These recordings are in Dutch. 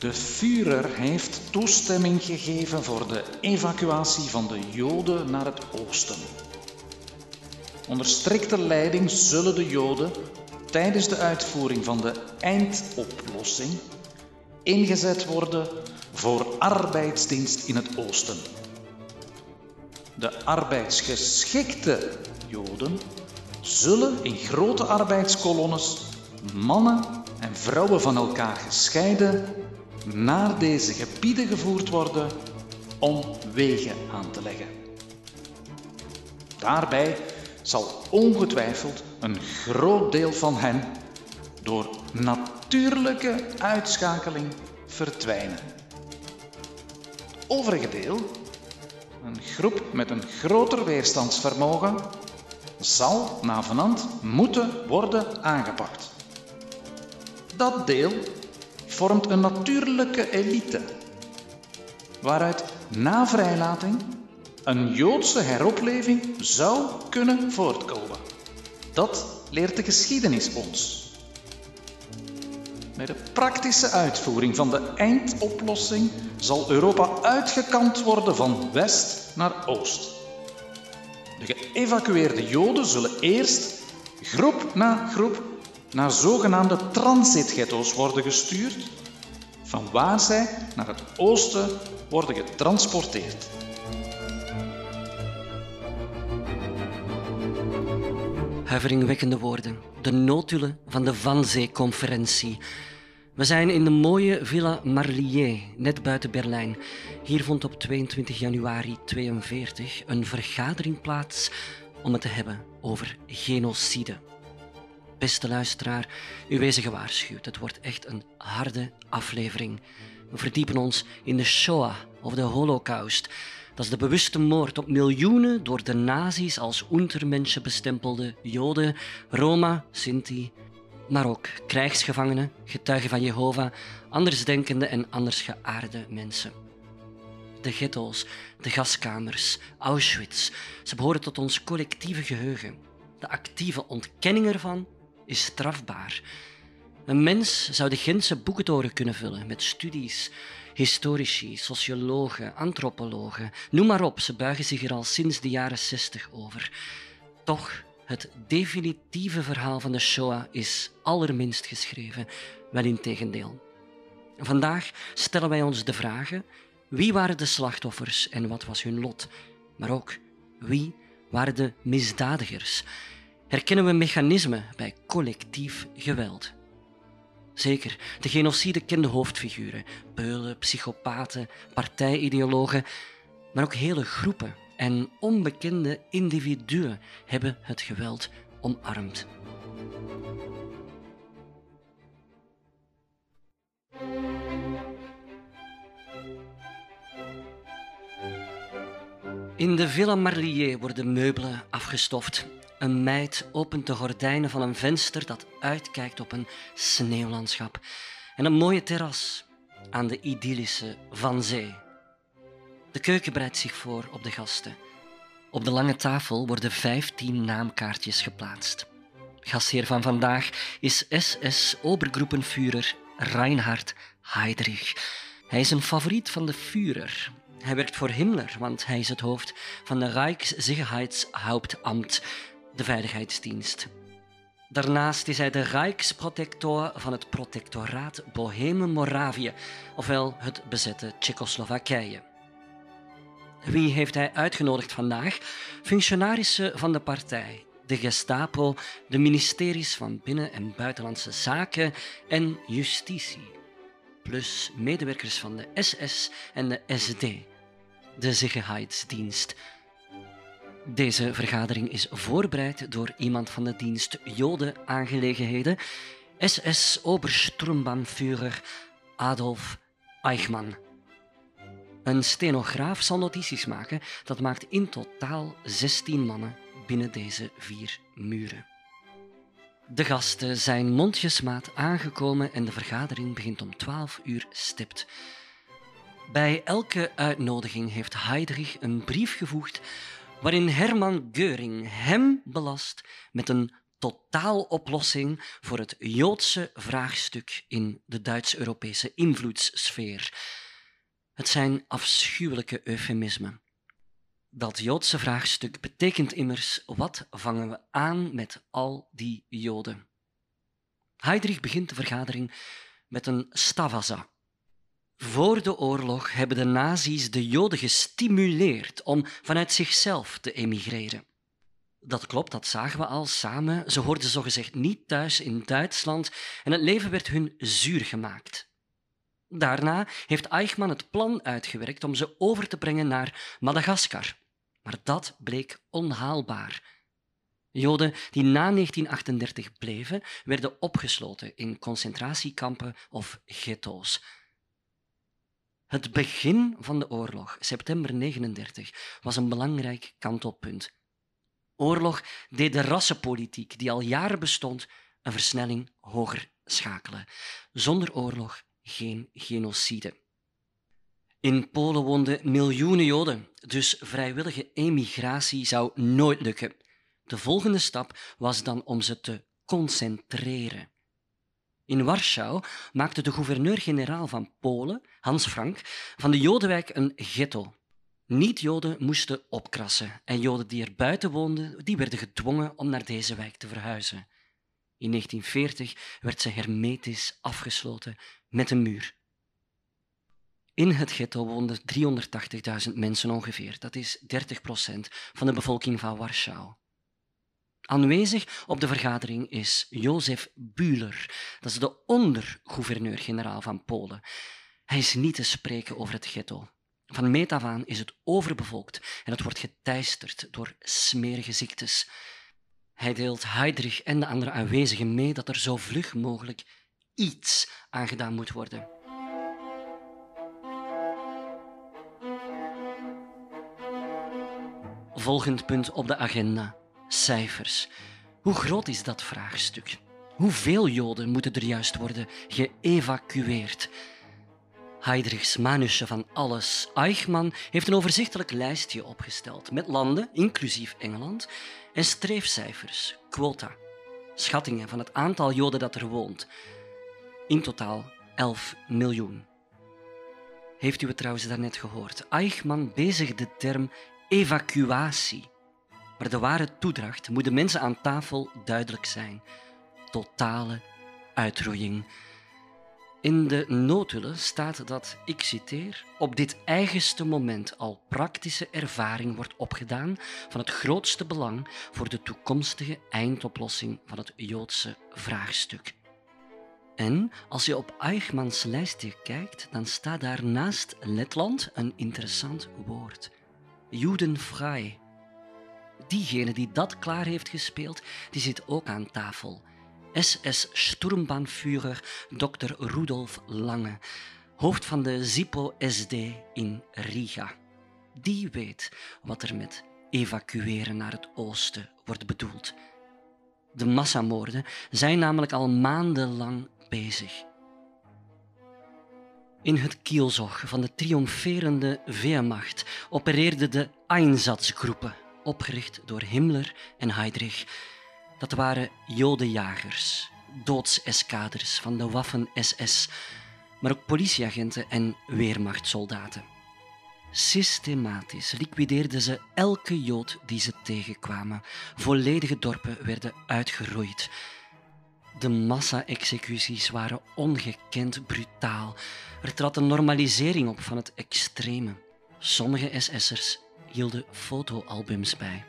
De Führer heeft toestemming gegeven voor de evacuatie van de Joden naar het oosten. Onder strikte leiding zullen de Joden tijdens de uitvoering van de eindoplossing ingezet worden voor arbeidsdienst in het oosten. De arbeidsgeschikte Joden zullen in grote arbeidskolonnes, mannen en vrouwen van elkaar gescheiden, naar deze gebieden gevoerd worden om wegen aan te leggen. Daarbij zal ongetwijfeld een groot deel van hen door natuurlijke uitschakeling verdwijnen. Het overige deel, een groep met een groter weerstandsvermogen, zal navenant moeten worden aangepakt. Dat deel vormt een natuurlijke elite, waaruit na vrijlating een Joodse heropleving zou kunnen voortkomen. Dat leert de geschiedenis ons. Bij de praktische uitvoering van de eindoplossing zal Europa uitgekant worden van west naar oost. De geëvacueerde Joden zullen eerst groep na groep naar zogenaamde transitghetto's worden gestuurd, van waar zij naar het oosten worden getransporteerd. Huiveringwekkende woorden. De notulen van de Wannsee-conferentie. We zijn in de mooie Villa Marlier, net buiten Berlijn. Hier vond op 22 januari 1942 een vergadering plaats om het te hebben over genocide. Beste luisteraar, u wees gewaarschuwd. Het wordt echt een harde aflevering. We verdiepen ons in de Shoah of de Holocaust. Dat is de bewuste moord op miljoenen door de nazi's als untermenschen bestempelde Joden, Roma, Sinti, maar ook krijgsgevangenen, getuigen van Jehovah, andersdenkende en andersgeaarde mensen. De ghetto's, de gaskamers, Auschwitz, ze behoren tot ons collectieve geheugen. De actieve ontkenning ervan is strafbaar. Een mens zou de Gentse boekentoren kunnen vullen met studies, historici, sociologen, antropologen, noem maar op, ze buigen zich er al sinds de jaren zestig over. Toch, het definitieve verhaal van de Shoah is allerminst geschreven, wel in tegendeel. Vandaag stellen wij ons de vragen: wie waren de slachtoffers en wat was hun lot? Maar ook wie waren de misdadigers? Herkennen we mechanismen bij collectief geweld? Zeker, de genocide kende hoofdfiguren, beulen, psychopaten, partijideologen, maar ook hele groepen en onbekende individuen hebben het geweld omarmd. In de Villa Marlier worden meubelen afgestoft. Een meid opent de gordijnen van een venster dat uitkijkt op een sneeuwlandschap en een mooie terras aan de idyllische Van Zee. De keuken breidt zich voor op de gasten. Op de lange tafel worden vijftien naamkaartjes geplaatst. Gastheer van vandaag is SS-Obergruppenführer Reinhard Heydrich. Hij is een favoriet van de Führer. Hij werkt voor Himmler, want hij is het hoofd van de Rijkssicherheidshauptamt, de veiligheidsdienst. Daarnaast is hij de Rijksprotector van het protectoraat Bohemen-Moravië, ofwel het bezette Tsjechoslowakije. Wie heeft hij uitgenodigd vandaag? Functionarissen van de partij, de Gestapo, de ministeries van Binnen- en Buitenlandse Zaken en Justitie, plus medewerkers van de SS en de SD, de Sicherheidsdienst. Deze vergadering is voorbereid door iemand van de dienst Jodenaangelegenheden, SS-Obersturmbannführer Adolf Eichmann. Een stenograaf zal notities maken. Dat maakt in totaal 16 mannen binnen deze vier muren. De gasten zijn mondjesmaat aangekomen en de vergadering begint om 12 uur stipt. Bij elke uitnodiging heeft Heydrich een brief gevoegd waarin Hermann Göring hem belast met een totaaloplossing voor het Joodse vraagstuk in de Duits-Europese invloedssfeer. Het zijn afschuwelijke eufemismen. Dat Joodse vraagstuk betekent immers: wat vangen we aan met al die Joden? Heydrich begint de vergadering met een stavaza. Voor de oorlog hebben de nazi's de Joden gestimuleerd om vanuit zichzelf te emigreren. Dat klopt, dat zagen we al samen. Ze hoorden zogezegd niet thuis in Duitsland en het leven werd hun zuur gemaakt. Daarna heeft Eichmann het plan uitgewerkt om ze over te brengen naar Madagaskar. Maar dat bleek onhaalbaar. Joden die na 1938 bleven, werden opgesloten in concentratiekampen of ghetto's. Het begin van de oorlog, september 1939, was een belangrijk kantelpunt. Oorlog deed de rassenpolitiek, die al jaren bestond, een versnelling hoger schakelen. Zonder oorlog geen genocide. In Polen woonden miljoenen Joden, dus vrijwillige emigratie zou nooit lukken. De volgende stap was dan om ze te concentreren. In Warschau maakte de gouverneur-generaal van Polen, Hans Frank, van de Jodenwijk een ghetto. Niet-Joden moesten opkrassen en Joden die er buiten woonden, die werden gedwongen om naar deze wijk te verhuizen. In 1940 werd ze hermetisch afgesloten met een muur. In het ghetto woonden 380.000 mensen ongeveer. Dat is 30 procent van de bevolking van Warschau. Aanwezig op de vergadering is Jozef Bühler, dat is de ondergouverneur-generaal van Polen. Hij is niet te spreken over het ghetto. Van meet af aan is het overbevolkt en het wordt geteisterd door smerige ziektes. Hij deelt Heydrich en de andere aanwezigen mee dat er zo vlug mogelijk iets aan gedaan moet worden. Volgend punt op de agenda: cijfers. Hoe groot is dat vraagstuk? Hoeveel Joden moeten er juist worden geëvacueerd? Heydrichs manusje van alles. Eichmann heeft een overzichtelijk lijstje opgesteld met landen, inclusief Engeland, en streefcijfers, quota, schattingen van het aantal Joden dat er woont. In totaal 11 miljoen. Heeft u het trouwens daarnet gehoord? Eichmann bezigt de term evacuatie. Maar de ware toedracht moet de mensen aan tafel duidelijk zijn. Totale uitroeiing. In de notulen staat dat, ik citeer, op dit eigenste moment al praktische ervaring wordt opgedaan van het grootste belang voor de toekomstige eindoplossing van het Joodse vraagstuk. En als je op Eichmanns lijstje kijkt, dan staat daar naast Letland een interessant woord. Judenvrij. Diegene die dat klaar heeft gespeeld, die zit ook aan tafel. SS-Sturmbannführer Dr. Rudolf Lange, hoofd van de ZIPO-SD in Riga. Die weet wat er met evacueren naar het oosten wordt bedoeld. De massamoorden zijn namelijk al maandenlang bezig. In het kielzog van de triomferende Wehrmacht opereerden de Einsatzgroepen, opgericht door Himmler en Heydrich. Dat waren jodenjagers, doodseskaders van de Waffen-SS, maar ook politieagenten en Wehrmachtsoldaten. Systematisch liquideerden ze elke Jood die ze tegenkwamen. Volledige dorpen werden uitgeroeid. De massa-executies waren ongekend brutaal. Er trad een normalisering op van het extreme. Sommige SS'ers hielden fotoalbums bij.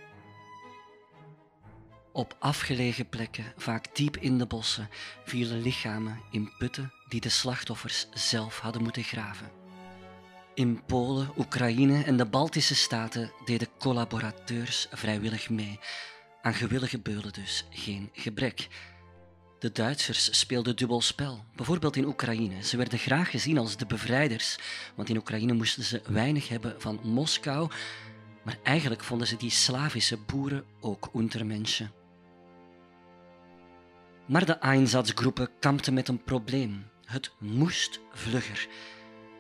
Op afgelegen plekken, vaak diep in de bossen, vielen lichamen in putten die de slachtoffers zelf hadden moeten graven. In Polen, Oekraïne en de Baltische staten deden collaborateurs vrijwillig mee. Aan gewillige beulen dus geen gebrek. De Duitsers speelden dubbel spel, bijvoorbeeld in Oekraïne. Ze werden graag gezien als de bevrijders, want in Oekraïne moesten ze weinig hebben van Moskou, maar eigenlijk vonden ze die Slavische boeren ook untermenschen. Maar de Einsatzgroepen kampten met een probleem. Het moest vlugger.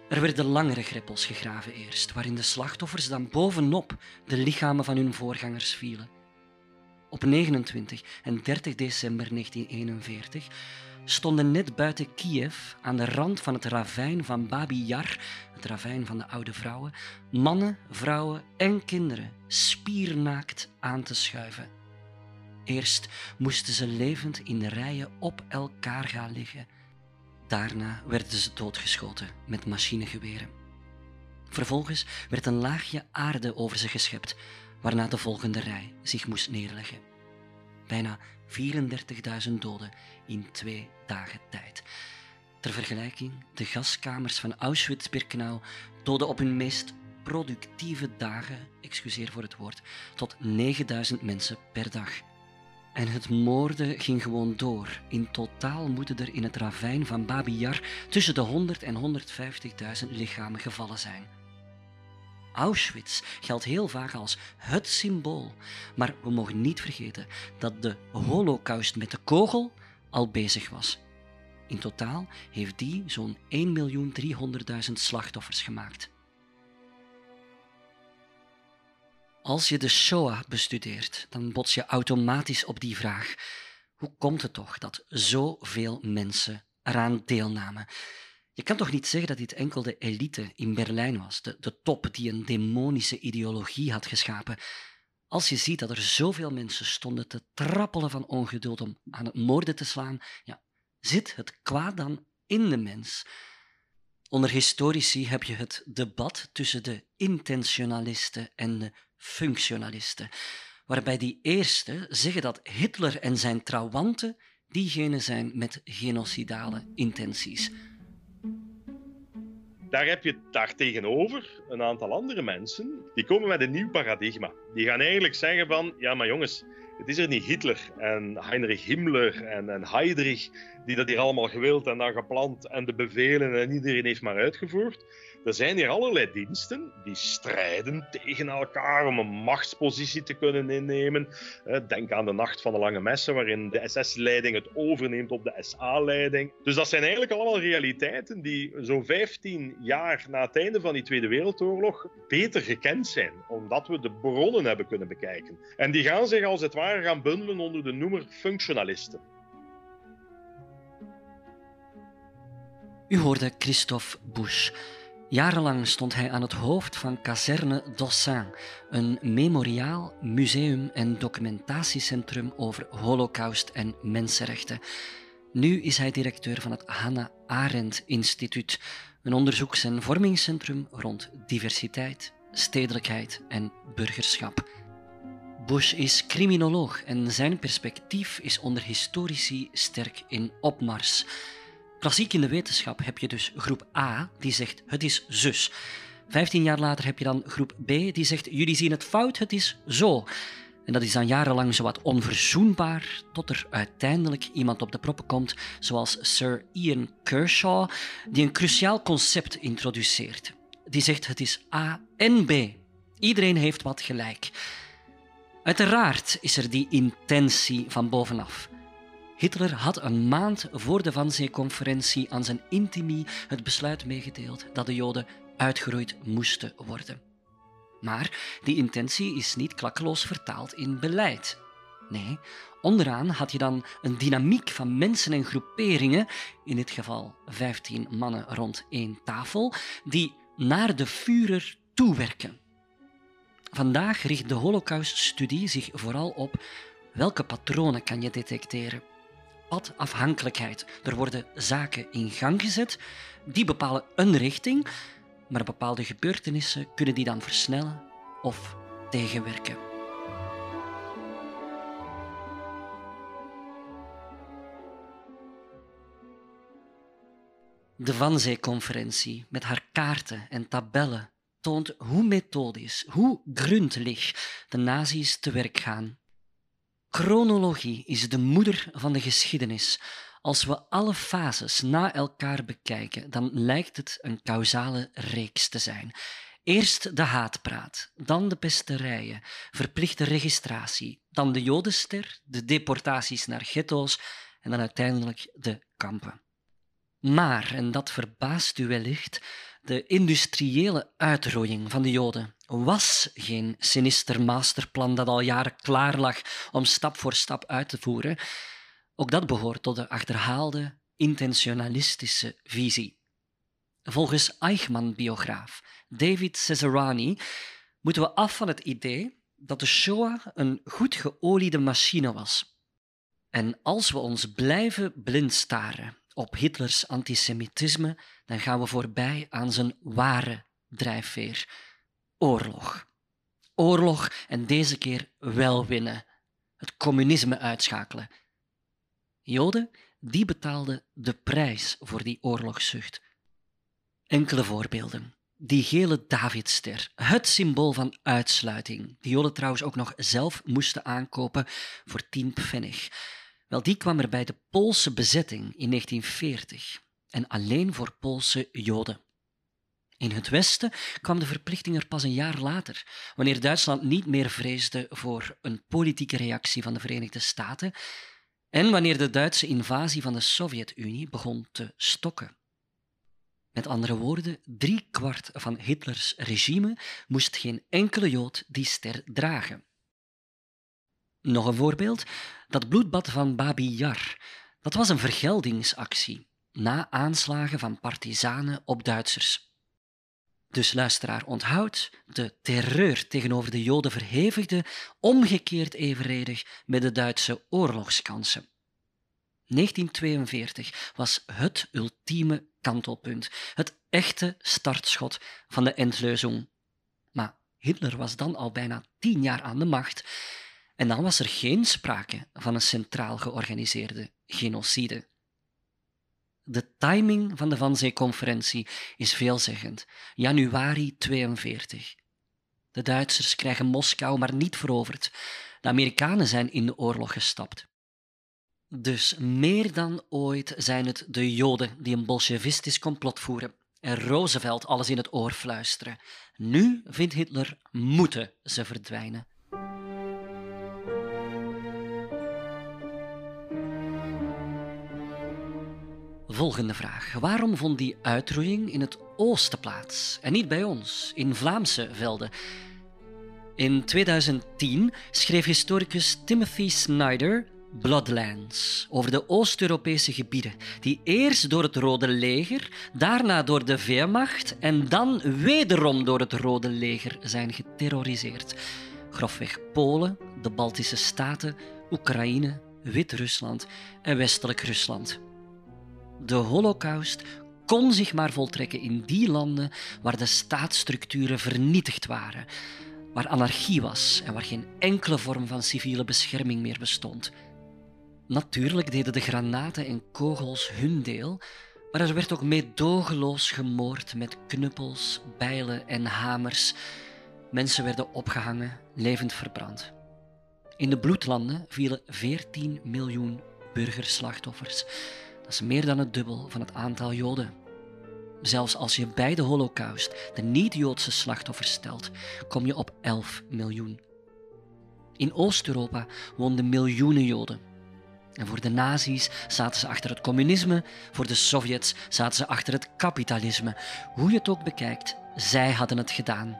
Er werden langere greppels gegraven eerst, waarin de slachtoffers dan bovenop de lichamen van hun voorgangers vielen. op 29 en 30 december 1941 stonden net buiten Kiev, aan de rand van het ravijn van Babi Yar, het ravijn van de oude vrouwen, mannen, vrouwen en kinderen spiernaakt aan te schuiven. Eerst moesten ze levend in rijen op elkaar gaan liggen. Daarna werden ze doodgeschoten met machinegeweren. Vervolgens werd een laagje aarde over ze geschept, waarna de volgende rij zich moest neerleggen. Bijna 34.000 doden in twee dagen tijd. Ter vergelijking, de gaskamers van Auschwitz-Birkenau doden op hun meest productieve dagen, excuseer voor het woord, tot 9000 mensen per dag. En het moorden ging gewoon door. In totaal moeten er in het ravijn van Babi Yar tussen de 100 en 150.000 lichamen gevallen zijn. Auschwitz geldt heel vaak als het symbool, maar we mogen niet vergeten dat de holocaust met de kogel al bezig was. In totaal heeft die zo'n 1.300.000 slachtoffers gemaakt. Als je de Shoah bestudeert, dan bots je automatisch op die vraag: hoe komt het toch dat zoveel mensen eraan deelnamen? Je kan toch niet zeggen dat dit enkel de elite in Berlijn was, de, de top die een demonische ideologie had geschapen. Als je ziet dat er zoveel mensen stonden te trappelen van ongeduld om aan het moorden te slaan, ja, zit het kwaad dan in de mens? Onder historici heb je het debat tussen de intentionalisten en de functionalisten, waarbij die eerste zeggen dat Hitler en zijn trouwanten diegenen zijn met genocidale intenties. Daar heb je daar tegenover een aantal andere mensen die komen met een nieuw paradigma. Die gaan eigenlijk zeggen van, ja maar jongens, het is er niet Hitler en Heinrich Himmler en, en Heydrich die dat hier allemaal gewild en dan gepland en de bevelen en iedereen heeft maar uitgevoerd. Er zijn hier allerlei diensten die strijden tegen elkaar om een machtspositie te kunnen innemen. Denk aan de Nacht van de Lange Messen, waarin de SS-leiding het overneemt op de SA-leiding. Dus dat zijn eigenlijk allemaal realiteiten die zo'n 15 jaar na het einde van die Tweede Wereldoorlog beter gekend zijn, omdat we de bronnen hebben kunnen bekijken. En die gaan zich als het ware gaan bundelen onder de noemer functionalisten. U hoorde Christophe Busch. Jarenlang stond hij aan het hoofd van Caserne Dossin, een memoriaal, museum en documentatiecentrum over holocaust en mensenrechten. Nu is hij directeur van het Hannah Arendt Instituut, een onderzoeks- en vormingscentrum rond diversiteit, stedelijkheid en burgerschap. Bush is criminoloog en zijn perspectief is onder historici sterk in opmars. Klassiek in de wetenschap heb je dus groep A die zegt het is zus. Vijftien jaar later heb je dan groep B die zegt jullie zien het fout, het is zo. En dat is dan jarenlang zowat onverzoenbaar, tot er uiteindelijk iemand op de proppen komt, zoals Sir Ian Kershaw, die een cruciaal concept introduceert. Die zegt het is A en B. Iedereen heeft wat gelijk. Uiteraard is er die intentie van bovenaf. Hitler had een maand voor de Wannsee-conferentie aan zijn intimi het besluit meegedeeld dat de Joden uitgeroeid moesten worden. Maar die intentie is niet klakkeloos vertaald in beleid. Nee, onderaan had je dan een dynamiek van mensen en groeperingen, in dit geval 15 mannen rond één tafel, die naar de Führer toewerken. Vandaag richt de Holocauststudie zich vooral op welke patronen kan je detecteren padafhankelijkheid. Er worden zaken in gang gezet, die bepalen een richting, maar bepaalde gebeurtenissen kunnen die dan versnellen of tegenwerken. De Wannsee-conferentie met haar kaarten en tabellen toont hoe methodisch, hoe gründlich de nazi's te werk gaan. Chronologie is de moeder van de geschiedenis. Als we alle fases na elkaar bekijken, dan lijkt het een causale reeks te zijn. Eerst de haatpraat, dan de pesterijen, verplichte registratie, dan de jodenster, de deportaties naar ghetto's en dan uiteindelijk de kampen. Maar, en dat verbaast u wellicht, De industriële uitroeiing van de Joden was geen sinister masterplan dat al jaren klaar lag om stap voor stap uit te voeren. Ook dat behoort tot de achterhaalde, intentionalistische visie. Volgens Eichmann-biograaf David Cesarani moeten we af van het idee dat de Shoah een goed geoliede machine was. En als we ons blijven blind staren op Hitlers antisemitisme, dan gaan we voorbij aan zijn ware drijfveer: oorlog. Oorlog en deze keer wel winnen. Het communisme uitschakelen. Joden, die betaalden de prijs voor die oorlogszucht. Enkele voorbeelden. Die gele Davidster, het symbool van uitsluiting, die Joden trouwens ook nog zelf moesten aankopen voor 10 pfennig. Wel, die kwam er bij de Poolse bezetting in 1940 en alleen voor Poolse Joden. In het Westen kwam de verplichting er pas een jaar later, wanneer Duitsland niet meer vreesde voor een politieke reactie van de Verenigde Staten en wanneer de Duitse invasie van de Sovjet-Unie begon te stokken. Met andere woorden, drie kwart van Hitlers regime moest geen enkele Jood die ster dragen. Nog een voorbeeld, dat bloedbad van Babi Yar. Dat was een vergeldingsactie na aanslagen van partizanen op Duitsers. Dus luisteraar, onthoud, de terreur tegenover de Joden verhevigde omgekeerd evenredig met de Duitse oorlogskansen. 1942 was het ultieme kantelpunt, het echte startschot van de Endlösung. Maar Hitler was dan al bijna tien jaar aan de macht en dan was er geen sprake van een centraal georganiseerde genocide. De timing van de Wannsee-conferentie is veelzeggend. Januari 42. De Duitsers krijgen Moskou maar niet veroverd. De Amerikanen zijn in de oorlog gestapt. Dus meer dan ooit zijn het de Joden die een bolsjevistisch complot voeren en Roosevelt alles in het oor fluisteren. Nu, vindt Hitler, moeten ze verdwijnen. Volgende vraag. Waarom vond die uitroeiing in het oosten plaats en niet bij ons, in Vlaamse velden? In 2010 schreef historicus Timothy Snyder Bloodlands over de Oost-Europese gebieden, die eerst door het Rode Leger, daarna door de Wehrmacht en dan wederom door het Rode Leger zijn geterroriseerd. Grofweg Polen, de Baltische Staten, Oekraïne, Wit-Rusland en Westelijk Rusland. De Holocaust kon zich maar voltrekken in die landen waar de staatsstructuren vernietigd waren, waar anarchie was en waar geen enkele vorm van civiele bescherming meer bestond. Natuurlijk deden de granaten en kogels hun deel, maar er werd ook meedogenloos gemoord met knuppels, bijlen en hamers. Mensen werden opgehangen, levend verbrand. In de bloedlanden vielen 14 miljoen burgerslachtoffers. Is meer dan het dubbel van het aantal Joden. Zelfs als je bij de Holocaust de niet-Joodse slachtoffers stelt, kom je op 11 miljoen. In Oost-Europa woonden miljoenen Joden. En voor de nazi's zaten ze achter het communisme, voor de Sovjets zaten ze achter het kapitalisme. Hoe je het ook bekijkt, zij hadden het gedaan.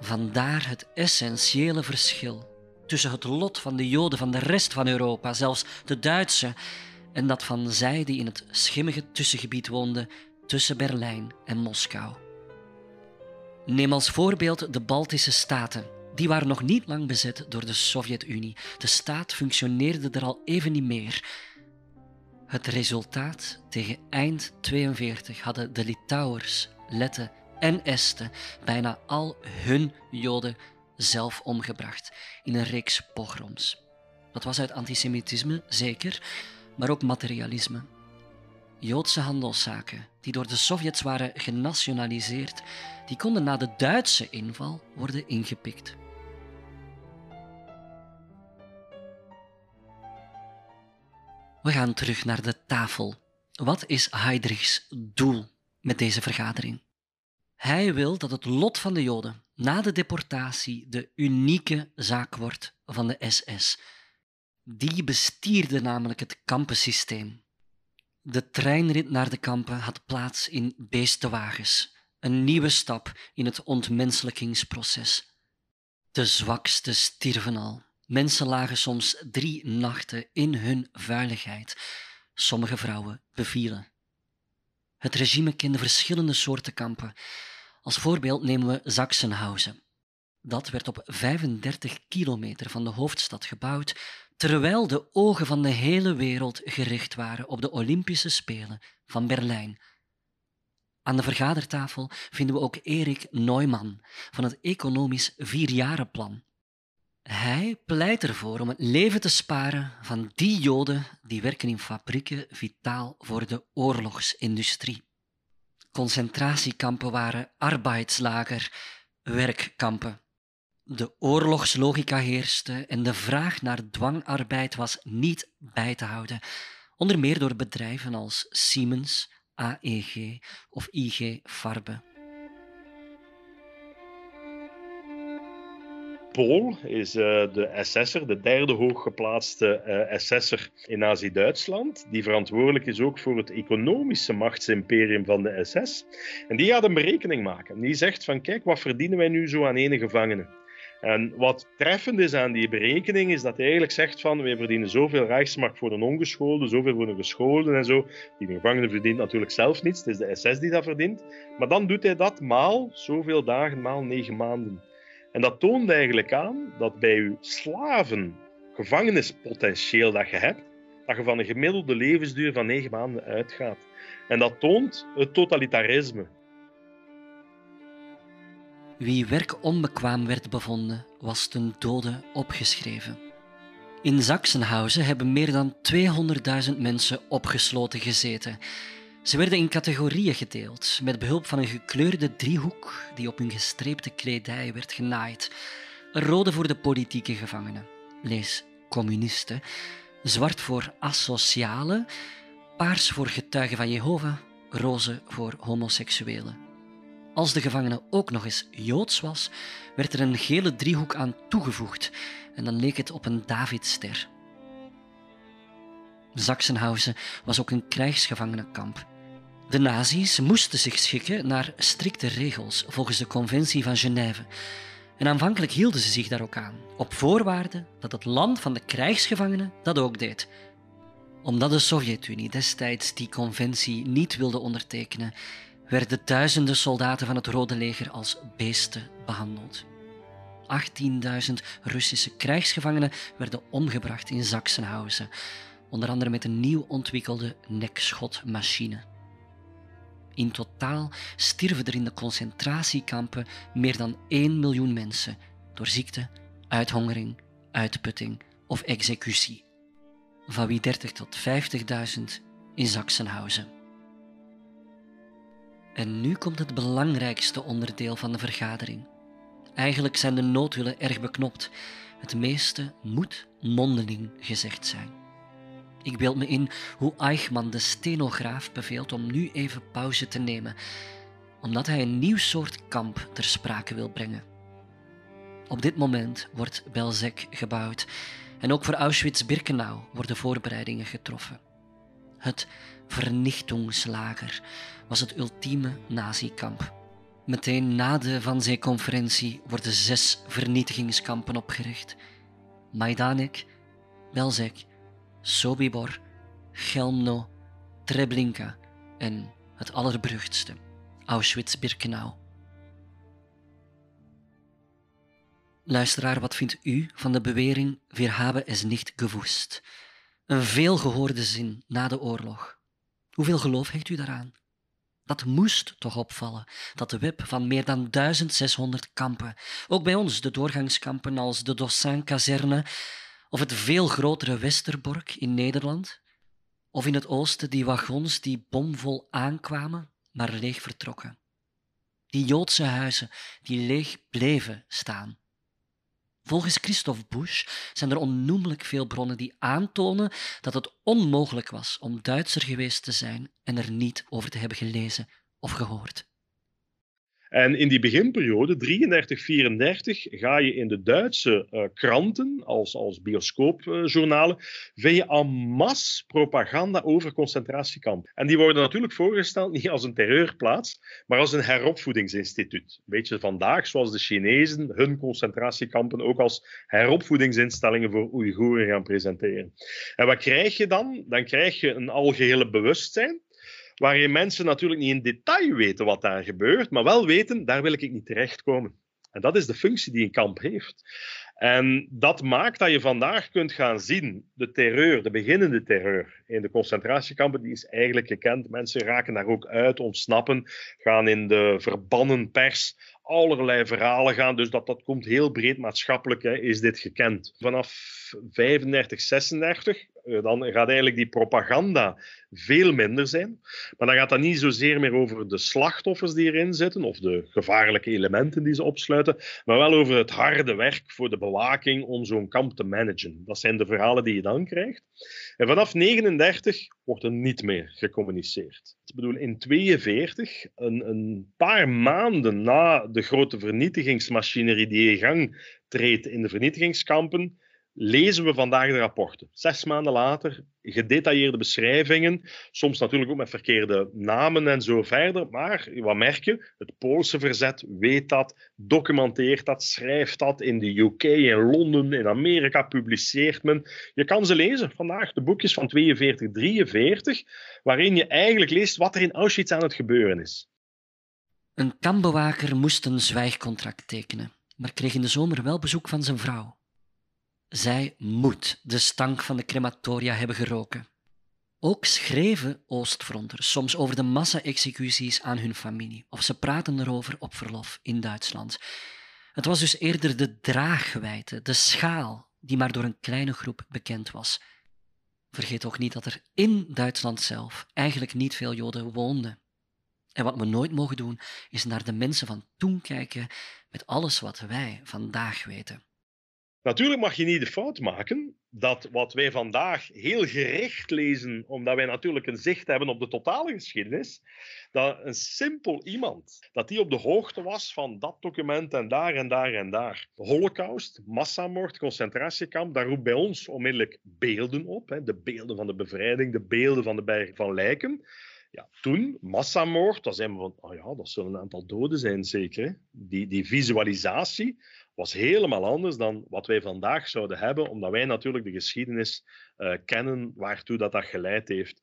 Vandaar het essentiële verschil tussen het lot van de Joden van de rest van Europa, zelfs de Duitse, en dat van zij die in het schimmige tussengebied woonden tussen Berlijn en Moskou. Neem als voorbeeld de Baltische Staten. Die waren nog niet lang bezet door de Sovjet-Unie. De staat functioneerde er al even niet meer. Het resultaat tegen eind 42 hadden de Litouwers, Letten en Esten bijna al hun Joden zelf omgebracht in een reeks pogroms. Dat was uit antisemitisme, zeker, maar ook materialisme. Joodse handelszaken, die door de Sovjets waren genationaliseerd, die konden na de Duitse inval worden ingepikt. We gaan terug naar de tafel. Wat is Heydrichs doel met deze vergadering? Hij wil dat het lot van de Joden na de deportatie de unieke zaak wordt van de SS. Die bestierde namelijk het kampensysteem. De treinrit naar de kampen had plaats in beestenwagens. een nieuwe stap in het ontmenselijkingsproces. De zwakste stierven al. Mensen lagen soms drie nachten in hun vuiligheid. Sommige vrouwen bevielen. Het regime kende verschillende soorten kampen. Als voorbeeld nemen we Sachsenhausen. Dat werd op 35 kilometer van de hoofdstad gebouwd, terwijl de ogen van de hele wereld gericht waren op de Olympische Spelen van Berlijn. Aan de vergadertafel vinden we ook Erik Neumann van het Economisch Vierjarenplan. Hij pleit ervoor om het leven te sparen van die Joden die werken in fabrieken vitaal voor de oorlogsindustrie. Concentratiekampen waren arbeidslager, werkkampen. De oorlogslogica heerste en de vraag naar dwangarbeid was niet bij te houden, onder meer door bedrijven als Siemens, AEG of IG Farbe. Pool is uh, de SS'er, de derde hooggeplaatste uh, SS'er in Nazi-Duitsland. Die verantwoordelijk is ook voor het economische machtsimperium van de SS. En die gaat een berekening maken. Die zegt van kijk, wat verdienen wij nu zo aan ene gevangene? En wat treffend is aan die berekening, is dat hij eigenlijk zegt van wij verdienen zoveel Rijksmark voor een ongeschoolde, zoveel voor een geschoolde en zo. Die gevangene verdient natuurlijk zelf niets, het is de SS die dat verdient. Maar dan doet hij dat maal zoveel dagen, maal negen maanden. En dat toont eigenlijk aan dat bij je slaven gevangenispotentieel dat je hebt, dat je van een gemiddelde levensduur van negen maanden uitgaat. En dat toont het totalitarisme. Wie werk onbekwaam werd bevonden, was ten dode opgeschreven. In Sachsenhausen hebben meer dan 200.000 mensen opgesloten gezeten. Ze werden in categorieën gedeeld, met behulp van een gekleurde driehoek die op hun gestreepte kledij werd genaaid. Rode voor de politieke gevangenen, lees communisten, zwart voor asocialen, paars voor getuigen van Jehovah, roze voor homoseksuelen. Als de gevangene ook nog eens joods was, werd er een gele driehoek aan toegevoegd en dan leek het op een Davidster. Sachsenhausen was ook een krijgsgevangenenkamp. De nazi's moesten zich schikken naar strikte regels volgens de Conventie van Genève. En aanvankelijk hielden ze zich daar ook aan, op voorwaarde dat het land van de krijgsgevangenen dat ook deed. Omdat de Sovjet-Unie destijds die conventie niet wilde ondertekenen, werden duizenden soldaten van het Rode Leger als beesten behandeld. 18.000 Russische krijgsgevangenen werden omgebracht in Sachsenhausen, onder andere met een nieuw ontwikkelde nekschotmachine. In totaal stierven er in de concentratiekampen meer dan 1 miljoen mensen door ziekte, uithongering, uitputting of executie. Van wie 30 tot 50.000 in Sachsenhausen. En nu komt het belangrijkste onderdeel van de vergadering. Eigenlijk zijn de noodhullen erg beknopt. Het meeste moet mondeling gezegd zijn. Ik beeld me in hoe Eichmann de stenograaf beveelt om nu even pauze te nemen, omdat hij een nieuw soort kamp ter sprake wil brengen. Op dit moment wordt Belzec gebouwd en ook voor Auschwitz-Birkenau worden voorbereidingen getroffen. Het vernichtingslager was het ultieme nazi-kamp. Meteen na de Van Zee-conferentie worden zes vernietigingskampen opgericht. Majdanek, Belzec, Sobibor, Chelmno, Treblinka en het allerberuchtste, Auschwitz-Birkenau. Luisteraar, wat vindt u van de bewering Wir haben es nicht? Een veelgehoorde zin na de oorlog. Hoeveel geloof heeft u daaraan? Dat moest toch opvallen, dat de web van meer dan 1600 kampen, ook bij ons de doorgangskampen als de Dossin-kazerne of het veel grotere Westerbork in Nederland, of in het oosten die wagons die bomvol aankwamen, maar leeg vertrokken. Die Joodse huizen die leeg bleven staan. Volgens Christophe Busch zijn er onnoemelijk veel bronnen die aantonen dat het onmogelijk was om Duitser geweest te zijn en er niet over te hebben gelezen of gehoord. En in die beginperiode, 33, 34, ga je in de Duitse uh, kranten, als, als bioscoopjournalen, vind je en propaganda over concentratiekampen. En die worden natuurlijk voorgesteld niet als een terreurplaats, maar als een heropvoedingsinstituut. Een beetje vandaag, zoals de Chinezen hun concentratiekampen ook als heropvoedingsinstellingen voor Oeigoeren gaan presenteren. En wat krijg je dan? Dan krijg je een algehele bewustzijn waarin mensen natuurlijk niet in detail weten wat daar gebeurt, maar wel weten, daar wil ik niet terechtkomen. En dat is de functie die een kamp heeft. En dat maakt dat je vandaag kunt gaan zien, de terreur, de beginnende terreur in de concentratiekampen, die is eigenlijk gekend. Mensen raken daar ook uit, ontsnappen, gaan in de verbannen pers allerlei verhalen gaan. Dus dat, dat komt heel breed maatschappelijk, hè, is dit gekend. Vanaf 35, 36 eh, dan gaat eigenlijk die propaganda veel minder zijn. Maar dan gaat dat niet zozeer meer over de slachtoffers die erin zitten of de gevaarlijke elementen die ze opsluiten, maar wel over het harde werk voor de bewaking om zo'n kamp te managen. Dat zijn de verhalen die je dan krijgt. En vanaf 39 wordt er niet meer gecommuniceerd. Ik bedoel, in 42, een, een paar maanden na de grote vernietigingsmachinerie die in gang treedt in de vernietigingskampen, lezen we vandaag de rapporten. Zes maanden later, gedetailleerde beschrijvingen, soms natuurlijk ook met verkeerde namen en zo verder. Maar wat merk je? Het Poolse verzet weet dat, documenteert dat, schrijft dat. In de UK, in Londen, in Amerika publiceert men. Je kan ze lezen vandaag, de boekjes van 42, 43, waarin je eigenlijk leest wat er in Auschwitz aan het gebeuren is. Een kampbewaker moest een zwijgcontract tekenen, maar kreeg in de zomer wel bezoek van zijn vrouw. Zij moet de stank van de crematoria hebben geroken. Ook schreven Oostfronters soms over de massa-executies aan hun familie, of ze praten erover op verlof in Duitsland. Het was dus eerder de draagwijte, de schaal, die maar door een kleine groep bekend was. Vergeet ook niet dat er in Duitsland zelf eigenlijk niet veel Joden woonden. En wat we nooit mogen doen, is naar de mensen van toen kijken met alles wat wij vandaag weten. Natuurlijk mag je niet de fout maken dat wat wij vandaag heel gericht lezen, omdat wij natuurlijk een zicht hebben op de totale geschiedenis, dat een simpel iemand, dat die op de hoogte was van dat document en daar en daar en daar. Holocaust, massamoord, concentratiekamp, daar roept bij ons onmiddellijk beelden op. Hè? De beelden van de bevrijding, de beelden van de berg van lijken. Ja, toen, massamoord, dan zijn we van, oh ja, dat zullen een aantal doden zijn zeker. Die, die visualisatie was helemaal anders dan wat wij vandaag zouden hebben, omdat wij natuurlijk de geschiedenis uh, kennen waartoe dat, dat geleid heeft.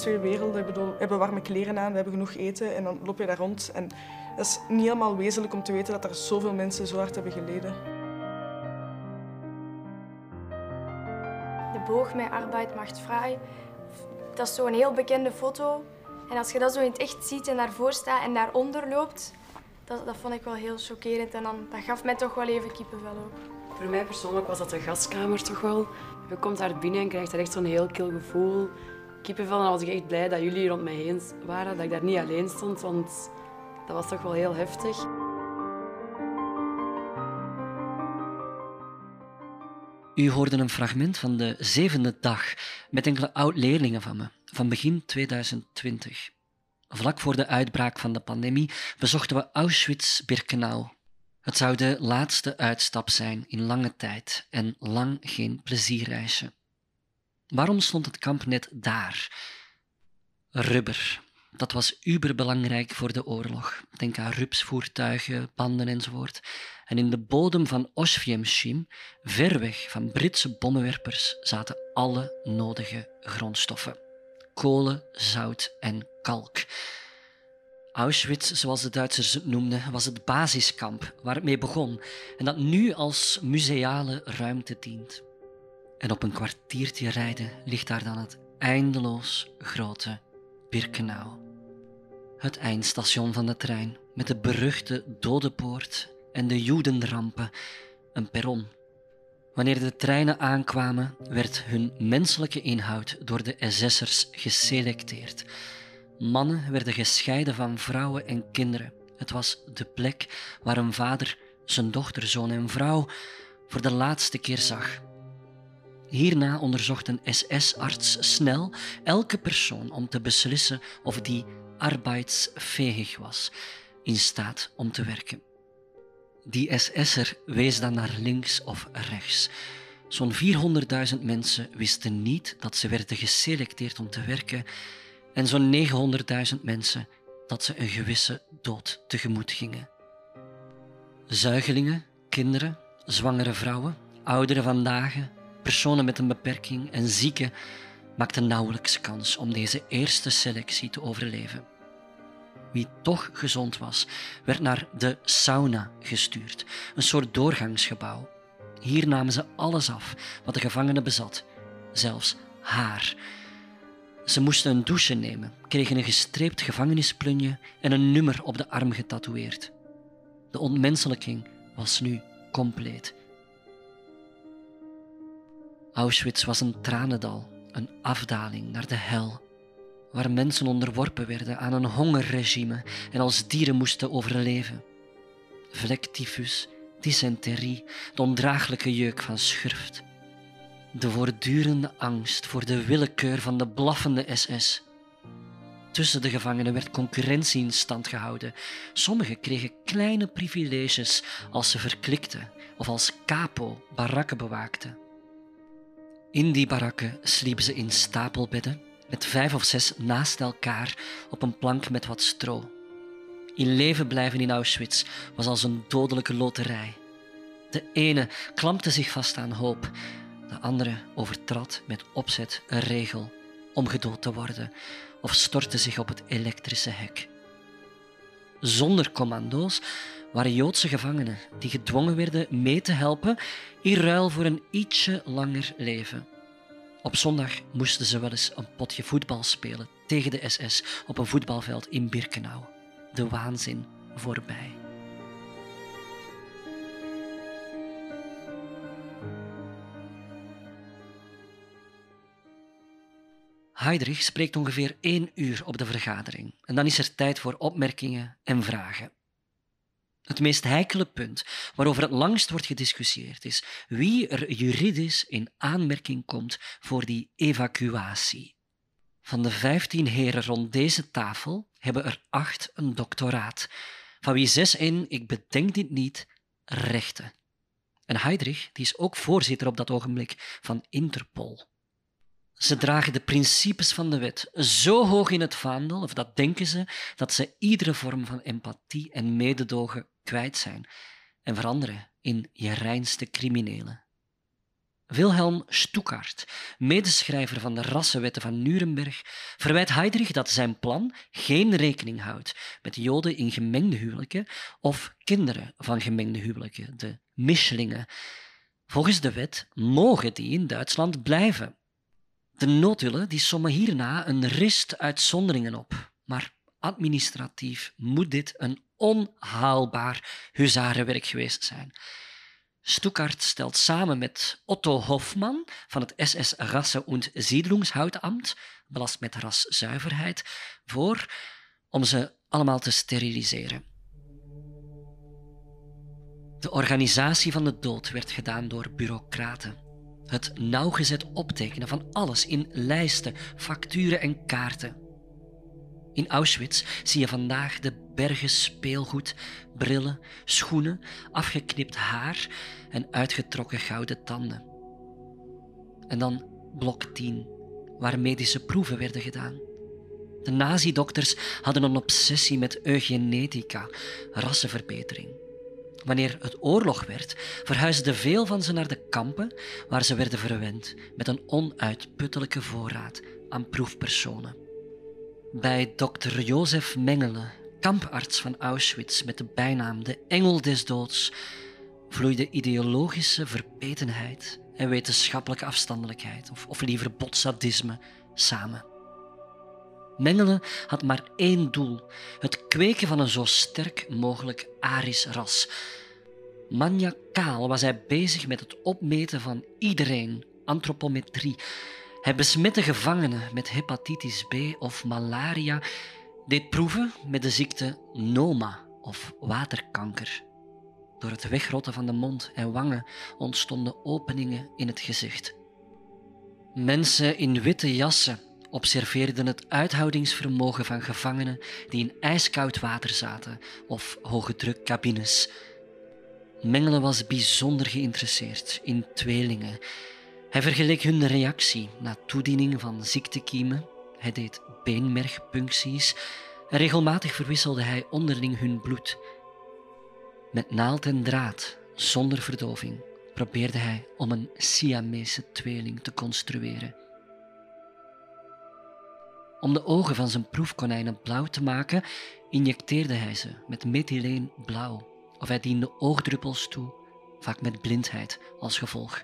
Twee werelden. Ik bedoel, we hebben warme kleren aan, we hebben genoeg eten en dan loop je daar rond. En dat is niet helemaal wezenlijk om te weten dat er zoveel mensen zo hard hebben geleden. De boog met arbeid macht vrij. Dat is zo'n heel bekende foto. En als je dat zo in het echt ziet en daarvoor staat en daaronder loopt, dat, dat vond ik wel heel chockerend. En dan, dat gaf mij toch wel even kippenvel ook. Voor mij persoonlijk was dat een gaskamer toch wel. Je komt daar binnen en krijgt echt zo'n heel kil gevoel. Kippenvel. En was ik echt blij dat jullie rond mij heen waren, dat ik daar niet alleen stond. Want dat was toch wel heel heftig. U hoorde een fragment van de zevende dag met enkele oud-leerlingen van me, van begin 2020. Vlak voor de uitbraak van de pandemie bezochten we Auschwitz-Birkenau. Het zou de laatste uitstap zijn in lange tijd en lang geen plezierreisje. Waarom stond het kamp net daar? Rubber, dat was uberbelangrijk voor de oorlog. Denk aan rupsvoertuigen, panden enzovoort. En in de bodem van Oswiecim, ver weg van Britse bommenwerpers, zaten alle nodige grondstoffen. Kolen, zout en kalk. Auschwitz, zoals de Duitsers het noemden, was het basiskamp waar het mee begon en dat nu als museale ruimte dient. En op een kwartiertje rijden ligt daar dan het eindeloos grote Birkenau. Het eindstation van de trein met de beruchte dodenpoort en de Jodenrampen, een perron. Wanneer de treinen aankwamen, werd hun menselijke inhoud door de SS'ers geselecteerd. Mannen werden gescheiden van vrouwen en kinderen. Het was de plek waar een vader zijn dochter, zoon en vrouw voor de laatste keer zag. Hierna onderzocht een SS-arts snel elke persoon om te beslissen of die arbeidsfähig was, in staat om te werken. Die SS'er wees dan naar links of rechts. Zo'n 400.000 mensen wisten niet dat ze werden geselecteerd om te werken en zo'n 900.000 mensen dat ze een gewisse dood tegemoet gingen. Zuigelingen, kinderen, zwangere vrouwen, ouderen vandaag, personen met een beperking en zieken maakten nauwelijks kans om deze eerste selectie te overleven. Wie toch gezond was, werd naar de sauna gestuurd, een soort doorgangsgebouw. Hier namen ze alles af wat de gevangene bezat, zelfs haar. Ze moesten een douche nemen, kregen een gestreept gevangenisplunje en een nummer op de arm getatoeëerd. De ontmenselijking was nu compleet. Auschwitz was een tranendal, een afdaling naar de hel, waar mensen onderworpen werden aan een hongerregime en als dieren moesten overleven. Vlektyfus, dysenterie, de ondraaglijke jeuk van schurft. De voortdurende angst voor de willekeur van de blaffende SS. Tussen de gevangenen werd concurrentie in stand gehouden. Sommigen kregen kleine privileges als ze verklikten of als capo barakken bewaakten. In die barakken sliepen ze in stapelbedden met vijf of zes naast elkaar op een plank met wat stro. In leven blijven in Auschwitz was als een dodelijke loterij. De ene klampte zich vast aan hoop, de andere overtrad met opzet een regel om gedood te worden of stortte zich op het elektrische hek. Zonder commando's waren Joodse gevangenen die gedwongen werden mee te helpen in ruil voor een ietsje langer leven. Op zondag moesten ze wel eens een potje voetbal spelen tegen de SS op een voetbalveld in Birkenau. De waanzin voorbij. Heydrich spreekt ongeveer één uur op de vergadering en dan is er tijd voor opmerkingen en vragen. Het meest heikele punt waarover het langst wordt gediscussieerd is wie er juridisch in aanmerking komt voor die evacuatie. Van de vijftien heren rond deze tafel hebben er acht een doctoraat, van wie zes in, ik bedenk dit niet, rechten. En Heydrich die is ook voorzitter op dat ogenblik van Interpol. Ze dragen de principes van de wet zo hoog in het vaandel, of dat denken ze, dat ze iedere vorm van empathie en mededogen kwijt zijn en veranderen in je reinste criminelen. Wilhelm Stuckart, medeschrijver van de rassenwetten van Nuremberg, verwijt Heydrich dat zijn plan geen rekening houdt met Joden in gemengde huwelijken of kinderen van gemengde huwelijken, de mischlingen. Volgens de wet mogen die in Duitsland blijven. De notulen die sommen hierna een rist uitzonderingen op, maar administratief moet dit een onhaalbaar huzarenwerk geweest zijn. Stuckart stelt samen met Otto Hofmann van het SS Rasse- und Siedlungshautamt, belast met raszuiverheid, voor om ze allemaal te steriliseren. De organisatie van de dood werd gedaan door bureaucraten. Het nauwgezet optekenen van alles in lijsten, facturen en kaarten. In Auschwitz zie je vandaag de bergen speelgoed, brillen, schoenen, afgeknipt haar en uitgetrokken gouden tanden. En dan blok 10, waar medische proeven werden gedaan. De nazi-dokters hadden een obsessie met eugenetica, rassenverbetering. Wanneer het oorlog werd, verhuisden veel van ze naar de kampen waar ze werden verwend met een onuitputtelijke voorraad aan proefpersonen. Bij dokter Jozef Mengele, kamparts van Auschwitz met de bijnaam de Engel des Doods, vloeide ideologische verbetenheid en wetenschappelijke afstandelijkheid, of, of liever botsadisme, samen. Mengele had maar één doel: het kweken van een zo sterk mogelijk Arisch ras. Maniacaal was hij bezig met het opmeten van iedereen, antropometrie, Hij besmette gevangenen met hepatitis B of malaria, deed proeven met de ziekte Noma of waterkanker. Door het wegrotten van de mond en wangen ontstonden openingen in het gezicht. Mensen in witte jassen observeerden het uithoudingsvermogen van gevangenen die in ijskoud water zaten of hoge drukcabines. Mengele was bijzonder geïnteresseerd in tweelingen. Hij vergeleek hun reactie na toediening van ziektekiemen. Hij deed beenmergpuncties en regelmatig verwisselde hij onderling hun bloed. Met naald en draad, zonder verdoving, probeerde hij om een Siamese tweeling te construeren. Om de ogen van zijn proefkonijnen blauw te maken, injecteerde hij ze met methyleen blauw of hij diende oogdruppels toe, vaak met blindheid als gevolg.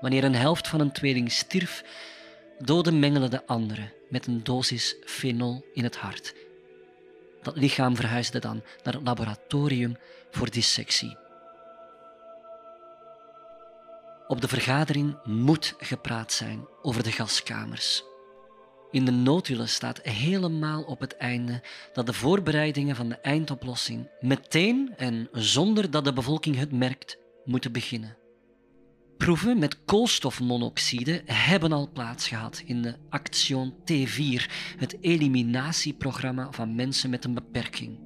Wanneer een helft van een tweeling stierf, doodde Mengele de andere met een dosis fenol in het hart. Dat lichaam verhuisde dan naar het laboratorium voor dissectie. Op de vergadering moet gepraat zijn over de gaskamers. In de notulen staat helemaal op het einde dat de voorbereidingen van de eindoplossing meteen en zonder dat de bevolking het merkt moeten beginnen. Proeven met koolstofmonoxide hebben al plaatsgehad in de Action T4, het eliminatieprogramma van mensen met een beperking.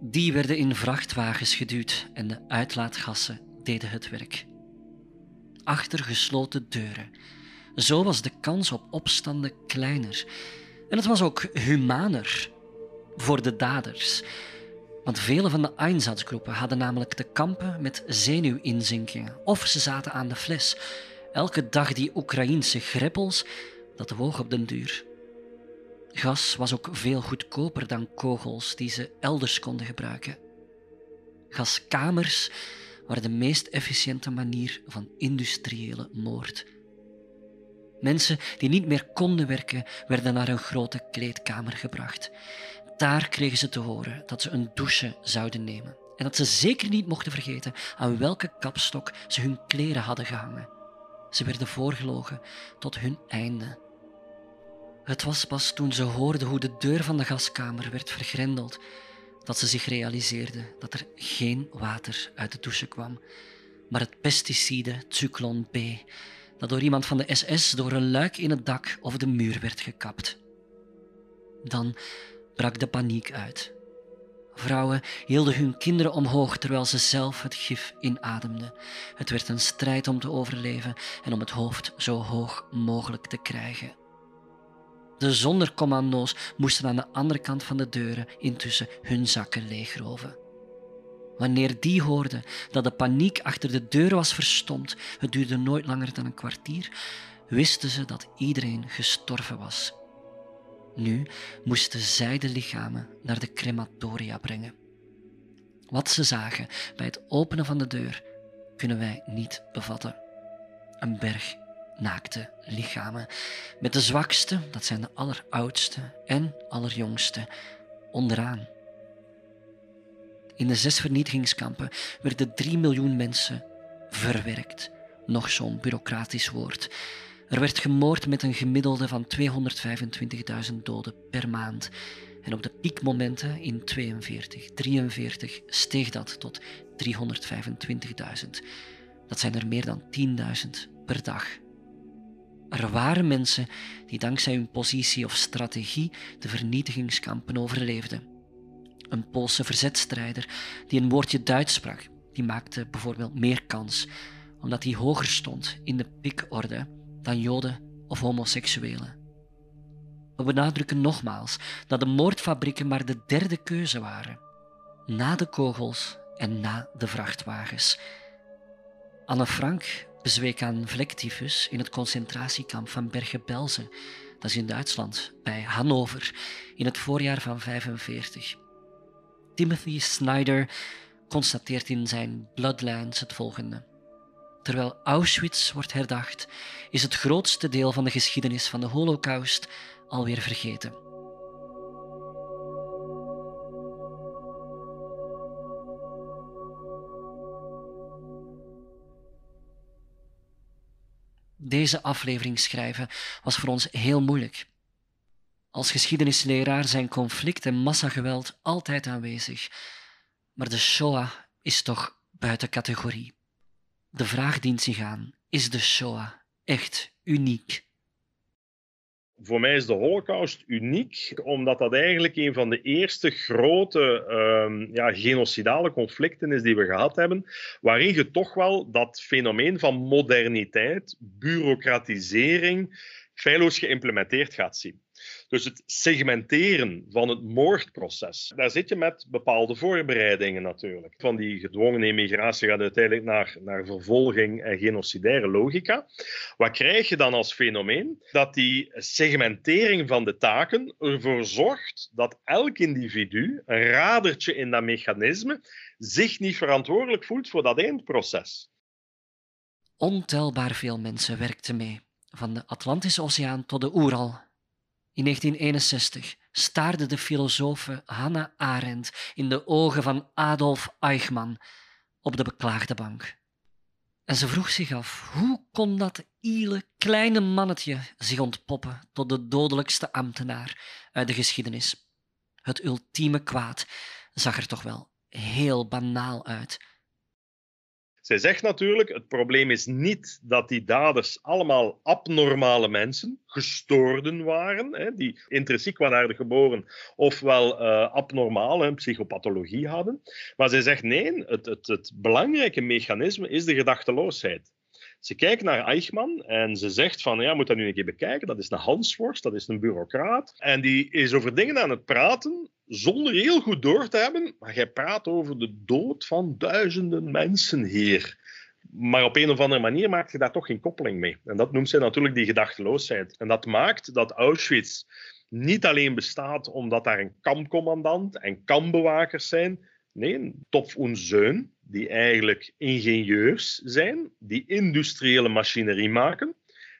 Die werden in vrachtwagens geduwd en de uitlaatgassen deden het werk. Achter gesloten deuren. Zo was de kans op opstanden kleiner. En het was ook humaner voor de daders. Want vele van de Einsatzgroepen hadden namelijk te kampen met zenuwinzinkingen of ze zaten aan de fles. Elke dag die Oekraïense greppels, dat woog op den duur. Gas was ook veel goedkoper dan kogels die ze elders konden gebruiken. Gaskamers waren de meest efficiënte manier van industriële moord. Mensen die niet meer konden werken, werden naar een grote kleedkamer gebracht. Daar kregen ze te horen dat ze een douche zouden nemen en dat ze zeker niet mochten vergeten aan welke kapstok ze hun kleren hadden gehangen. Ze werden voorgelogen tot hun einde. Het was pas toen ze hoorden hoe de deur van de gaskamer werd vergrendeld dat ze zich realiseerden dat er geen water uit de douche kwam, maar het pesticide Zyklon B, dat door iemand van de SS door een luik in het dak of de muur werd gekapt. Dan brak de paniek uit. Vrouwen hielden hun kinderen omhoog terwijl ze zelf het gif inademden. Het werd een strijd om te overleven en om het hoofd zo hoog mogelijk te krijgen. De zondercommando's moesten aan de andere kant van de deuren intussen hun zakken leegroven. Wanneer die hoorden dat de paniek achter de deur was verstomd, het duurde nooit langer dan een kwartier, wisten ze dat iedereen gestorven was. Nu moesten zij de lichamen naar de crematoria brengen. Wat ze zagen bij het openen van de deur kunnen wij niet bevatten. Een berg naakte lichamen, met de zwakste, dat zijn de alleroudste en allerjongste, onderaan. In de zes vernietigingskampen werden drie miljoen mensen verwerkt. Nog zo'n bureaucratisch woord. Er werd gemoord met een gemiddelde van 225.000 doden per maand. En op de piekmomenten in 42, 43 steeg dat tot 325.000. Dat zijn er meer dan 10.000 per dag. Er waren mensen die dankzij hun positie of strategie de vernietigingskampen overleefden. Een Poolse verzetstrijder die een woordje Duits sprak, die maakte bijvoorbeeld meer kans, omdat hij hoger stond in de pikorde dan Joden of homoseksuelen. We benadrukken nogmaals dat de moordfabrieken maar de derde keuze waren, na de kogels en na de vrachtwagens. Anne Frank bezweek aan vlektyfus in het concentratiekamp van Bergen-Belsen, dat is in Duitsland, bij Hannover, in het voorjaar van 1945. Timothy Snyder constateert in zijn Bloodlines het volgende. Terwijl Auschwitz wordt herdacht, is het grootste deel van de geschiedenis van de Holocaust alweer vergeten. Deze aflevering schrijven was voor ons heel moeilijk. Als geschiedenisleraar zijn conflict en massageweld altijd aanwezig. Maar de Shoah is toch buiten categorie. De vraag dient zich aan: is de Shoah echt uniek? Voor mij is de Holocaust uniek, omdat dat eigenlijk een van de eerste grote uh, ja, genocidale conflicten is die we gehad hebben, waarin je toch wel dat fenomeen van moderniteit, bureaucratisering, feilloos geïmplementeerd gaat zien. Dus het segmenteren van het moordproces, daar zit je met bepaalde voorbereidingen natuurlijk. Van die gedwongen immigratie gaat uiteindelijk naar, naar vervolging en genocidaire logica. Wat krijg je dan als fenomeen? Dat die segmentering van de taken ervoor zorgt dat elk individu, een radertje in dat mechanisme, zich niet verantwoordelijk voelt voor dat eindproces. Ontelbaar veel mensen werkten mee, van de Atlantische Oceaan tot de Oeral in 1961 staarde de filosofe Hannah Arendt in de ogen van Adolf Eichmann op de beklaagde bank. En ze vroeg zich af hoe kon dat iele kleine mannetje zich ontpoppen tot de dodelijkste ambtenaar uit de geschiedenis. Het ultieme kwaad zag er toch wel heel banaal uit zij zegt natuurlijk, het probleem is niet dat die daders allemaal abnormale mensen, gestoorden waren, hè, die intrinsiek waren geboren, ofwel uh, abnormaal, een psychopathologie hadden. Maar zij zegt nee, het, het, het belangrijke mechanisme is de gedachteloosheid. Ze kijkt naar Eichmann en ze zegt van, ja, moet dat nu een keer bekijken. Dat is een Hansworst, dat is een bureaucraat. En die is over dingen aan het praten zonder heel goed door te hebben. Maar jij praat over de dood van duizenden mensen hier. Maar op een of andere manier maakt je daar toch geen koppeling mee. En dat noemt zij natuurlijk die gedachteloosheid. En dat maakt dat Auschwitz niet alleen bestaat omdat daar een kampcommandant en kampbewakers zijn. Nee, Top und Zeun, die eigenlijk ingenieurs zijn, die industriële machinerie maken.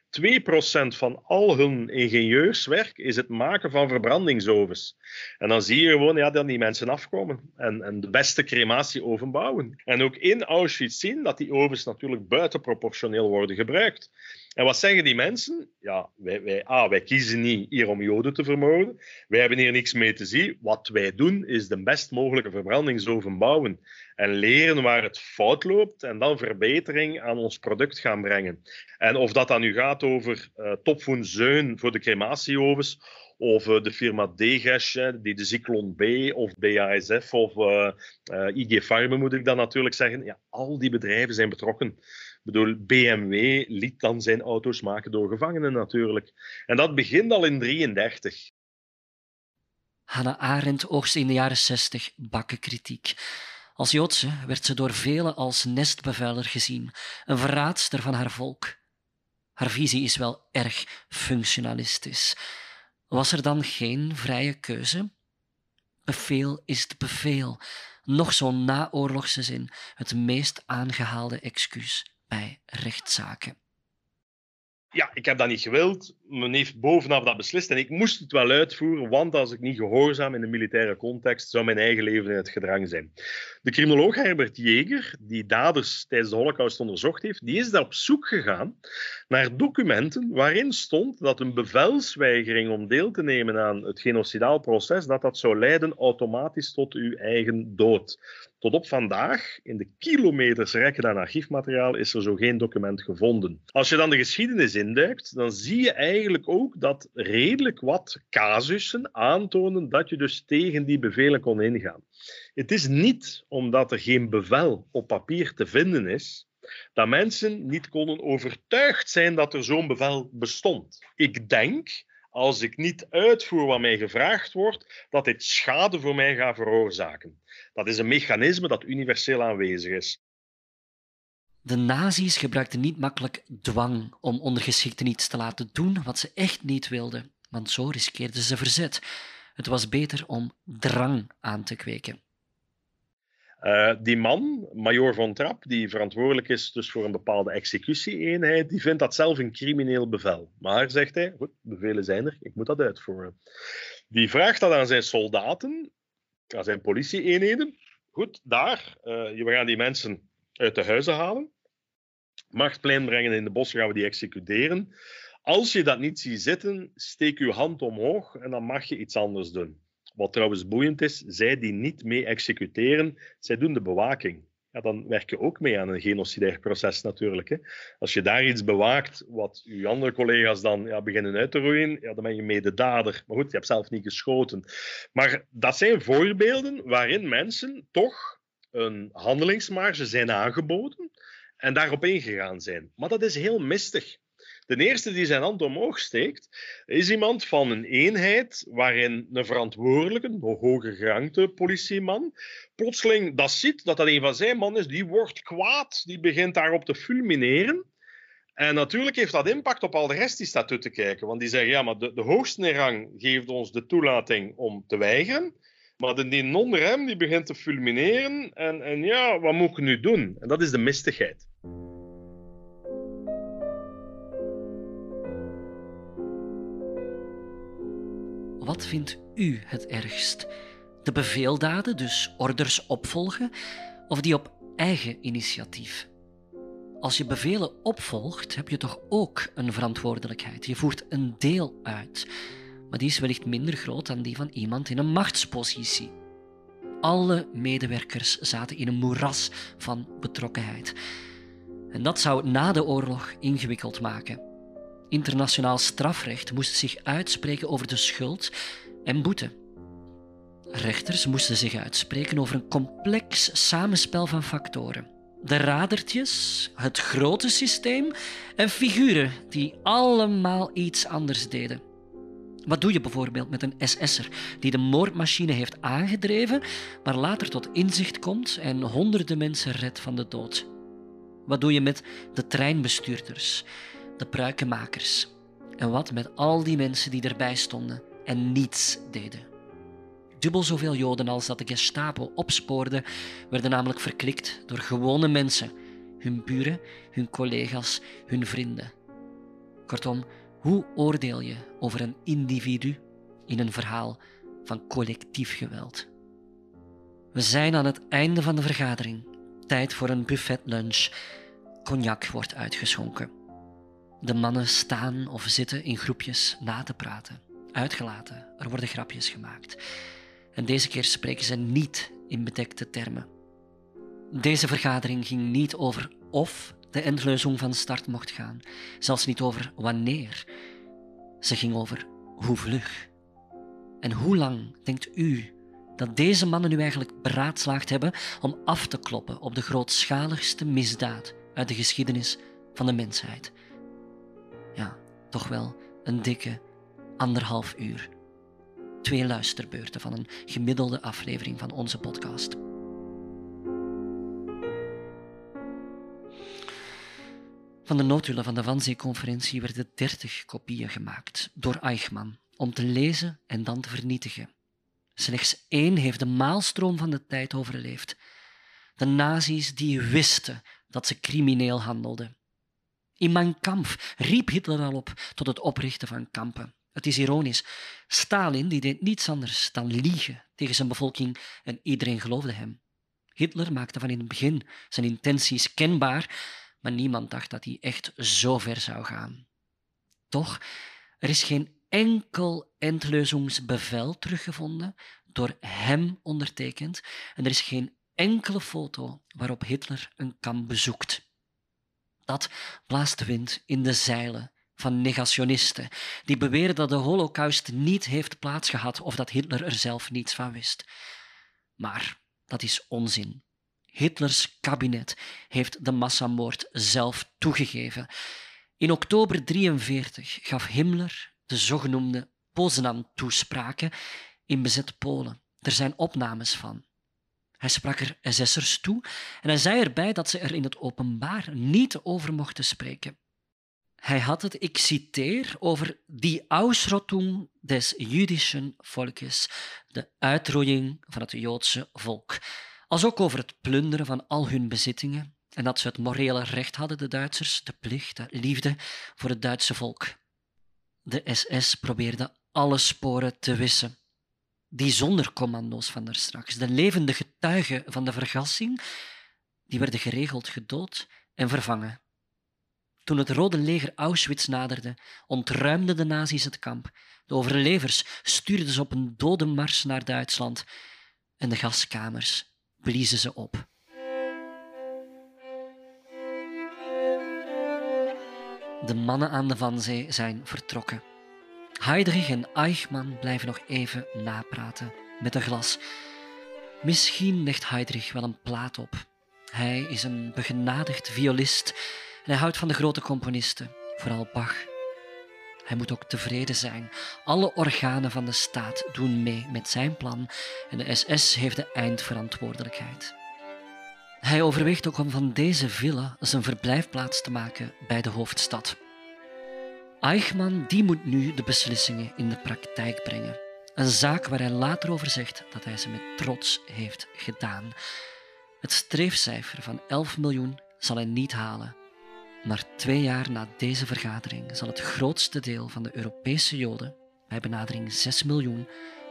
2% van al hun ingenieurswerk is het maken van verbrandingsovens. En dan zie je gewoon ja, dat die mensen afkomen en, en de beste crematieoven bouwen. En ook in Auschwitz zien dat die ovens natuurlijk buitenproportioneel worden gebruikt. En wat zeggen die mensen? Ja, wij, wij, ah, wij kiezen niet hier om Joden te vermoorden. Wij hebben hier niks mee te zien. Wat wij doen is de best mogelijke verbrandingsoven bouwen. En leren waar het fout loopt en dan verbetering aan ons product gaan brengen. En of dat dan nu gaat over uh, Topfoen Zeun voor de crematieovens of uh, de firma Degesh, die de Zyklon B of BASF of uh, IG Farben moet ik dan natuurlijk zeggen. Ja, al die bedrijven zijn betrokken bedoel, BMW liet dan zijn auto's maken door gevangenen natuurlijk. En dat begint al in 1933. Hannah Arendt oogste in de jaren 60 bakkenkritiek. Als Joodse werd ze door velen als nestbevuiler gezien, een verraadster van haar volk. Haar visie is wel erg functionalistisch. Was er dan geen vrije keuze? Beveel is het beveel, nog zo'n naoorlogse zin, het meest aangehaalde excuus bij rechtszaken. Ja, ik heb dat niet gewild. Men heeft bovenaf dat beslist en ik moest het wel uitvoeren, want als ik niet gehoorzaam in de militaire context, zou mijn eigen leven in het gedrang zijn. De criminoloog Herbert Jeger, die daders tijdens de Holocaust onderzocht heeft, die is daar op zoek gegaan naar documenten waarin stond dat een bevelsweigering om deel te nemen aan het genocidaal proces, dat dat zou leiden automatisch tot uw eigen dood. Tot op vandaag, in de kilometers rekken aan archiefmateriaal, is er zo geen document gevonden. Als je dan de geschiedenis induikt, dan zie je eigenlijk ook dat redelijk wat casussen aantonen dat je dus tegen die bevelen kon ingaan. Het is niet omdat er geen bevel op papier te vinden is, dat mensen niet konden overtuigd zijn dat er zo'n bevel bestond. Ik denk als ik niet uitvoer wat mij gevraagd wordt, dat dit schade voor mij gaat veroorzaken. Dat is een mechanisme dat universeel aanwezig is. De nazi's gebruikten niet makkelijk dwang om ondergeschikten iets te laten doen wat ze echt niet wilden, want zo riskeerden ze verzet. Het was beter om drang aan te kweken. Uh, die man, Major von Trapp, die verantwoordelijk is dus voor een bepaalde executieeenheid, die vindt dat zelf een crimineel bevel. Maar, zegt hij, goed, bevelen zijn er, ik moet dat uitvoeren. Die vraagt dat aan zijn soldaten, aan zijn politieeenheden. Goed, daar, uh, we gaan die mensen uit de huizen halen. Marktplein brengen in de bossen gaan we die executeren. Als je dat niet ziet zitten, steek je hand omhoog en dan mag je iets anders doen. Wat trouwens boeiend is, zij die niet mee executeren, zij doen de bewaking. Ja, dan werk je ook mee aan een genocidair proces natuurlijk. Hè. Als je daar iets bewaakt wat je andere collega's dan ja, beginnen uit te roeien, ja, dan ben je mededader. Maar goed, je hebt zelf niet geschoten. Maar dat zijn voorbeelden waarin mensen toch een handelingsmarge zijn aangeboden en daarop ingegaan zijn. Maar dat is heel mistig. De eerste die zijn hand omhoog steekt, is iemand van een eenheid waarin een verantwoordelijke, een hoger gerangte politieman, plotseling dat ziet, dat dat een van zijn mannen is, die wordt kwaad, die begint daarop te fulmineren. En natuurlijk heeft dat impact op al de rest die staat toe te kijken. Want die zeggen, ja, maar de, de hoogste rang geeft ons de toelating om te weigeren. Maar de, die onder hem die begint te fulmineren. En, en ja, wat moet ik nu doen? En dat is de mistigheid. Wat vindt u het ergst? De beveeldaden, dus orders opvolgen, of die op eigen initiatief? Als je bevelen opvolgt, heb je toch ook een verantwoordelijkheid. Je voert een deel uit, maar die is wellicht minder groot dan die van iemand in een machtspositie. Alle medewerkers zaten in een moeras van betrokkenheid. En dat zou na de oorlog ingewikkeld maken. Internationaal strafrecht moest zich uitspreken over de schuld en boete. Rechters moesten zich uitspreken over een complex samenspel van factoren. De radertjes, het grote systeem en figuren die allemaal iets anders deden. Wat doe je bijvoorbeeld met een SS'er die de moordmachine heeft aangedreven, maar later tot inzicht komt en honderden mensen redt van de dood? Wat doe je met de treinbestuurders de pruikenmakers. En wat met al die mensen die erbij stonden en niets deden. Dubbel zoveel Joden als dat de Gestapo opspoorde, werden namelijk verklikt door gewone mensen, hun buren, hun collega's, hun vrienden. Kortom, hoe oordeel je over een individu in een verhaal van collectief geweld? We zijn aan het einde van de vergadering. Tijd voor een buffetlunch. Cognac wordt uitgeschonken. De mannen staan of zitten in groepjes na te praten. Uitgelaten, er worden grapjes gemaakt. En deze keer spreken ze niet in bedekte termen. Deze vergadering ging niet over of de endleuzing van start mocht gaan, zelfs niet over wanneer. Ze ging over hoe vlug. En hoe lang denkt u dat deze mannen nu eigenlijk beraadslaagd hebben om af te kloppen op de grootschaligste misdaad uit de geschiedenis van de mensheid? ja, toch wel een dikke anderhalf uur. Twee luisterbeurten van een gemiddelde aflevering van onze podcast. Van de notulen van de Wannsee-conferentie werden 30 kopieën gemaakt door Eichmann om te lezen en dan te vernietigen. Slechts één heeft de maalstroom van de tijd overleefd. De nazi's die wisten dat ze crimineel handelden. In Mein Kampf riep Hitler al op tot het oprichten van kampen. Het is ironisch. Stalin die deed niets anders dan liegen tegen zijn bevolking en iedereen geloofde hem. Hitler maakte van in het begin zijn intenties kenbaar, maar niemand dacht dat hij echt zo ver zou gaan. Toch, er is geen enkel Endlösungsbevel teruggevonden, door hem ondertekend, en er is geen enkele foto waarop Hitler een kamp bezoekt. Dat blaast wind in de zeilen van negationisten die beweren dat de holocaust niet heeft plaatsgehad of dat Hitler er zelf niets van wist. Maar dat is onzin. Hitlers kabinet heeft de massamoord zelf toegegeven. In oktober 1943 gaf Himmler de zogenoemde Poznan-toespraken in bezet Polen. Er zijn opnames van. Hij sprak er SS'ers toe en hij zei erbij dat ze er in het openbaar niet over mochten spreken. Hij had het, ik citeer, over die Ausrottung des jüdischen Volkes, de uitroeiing van het Joodse volk, als ook over het plunderen van al hun bezittingen en dat ze het morele recht hadden, de Duitsers, de plicht, de liefde voor het Duitse volk. De SS probeerde alle sporen te wissen die zonder commando's van daar straks, de levende getuigen van de vergassing, die werden geregeld gedood en vervangen Toen het Rode Leger Auschwitz naderde, ontruimden de nazi's het kamp. De overlevers stuurden ze op een dodenmars naar Duitsland en de gaskamers bliezen ze op. De mannen aan de Vanzee zijn vertrokken. Heydrich en Eichmann blijven nog even napraten met een glas. Misschien legt Heydrich wel een plaat op. Hij is een begenadigd violist en hij houdt van de grote componisten, vooral Bach. Hij moet ook tevreden zijn. Alle organen van de staat doen mee met zijn plan en de SS heeft de eindverantwoordelijkheid. Hij overweegt ook om van deze villa zijn verblijfplaats te maken bij de hoofdstad. Eichmann die moet nu de beslissingen in de praktijk brengen. Een zaak waar hij later over zegt dat hij ze met trots heeft gedaan. Het streefcijfer van 11 miljoen zal hij niet halen. Maar twee jaar na deze vergadering zal het grootste deel van de Europese Joden, bij benadering 6 miljoen,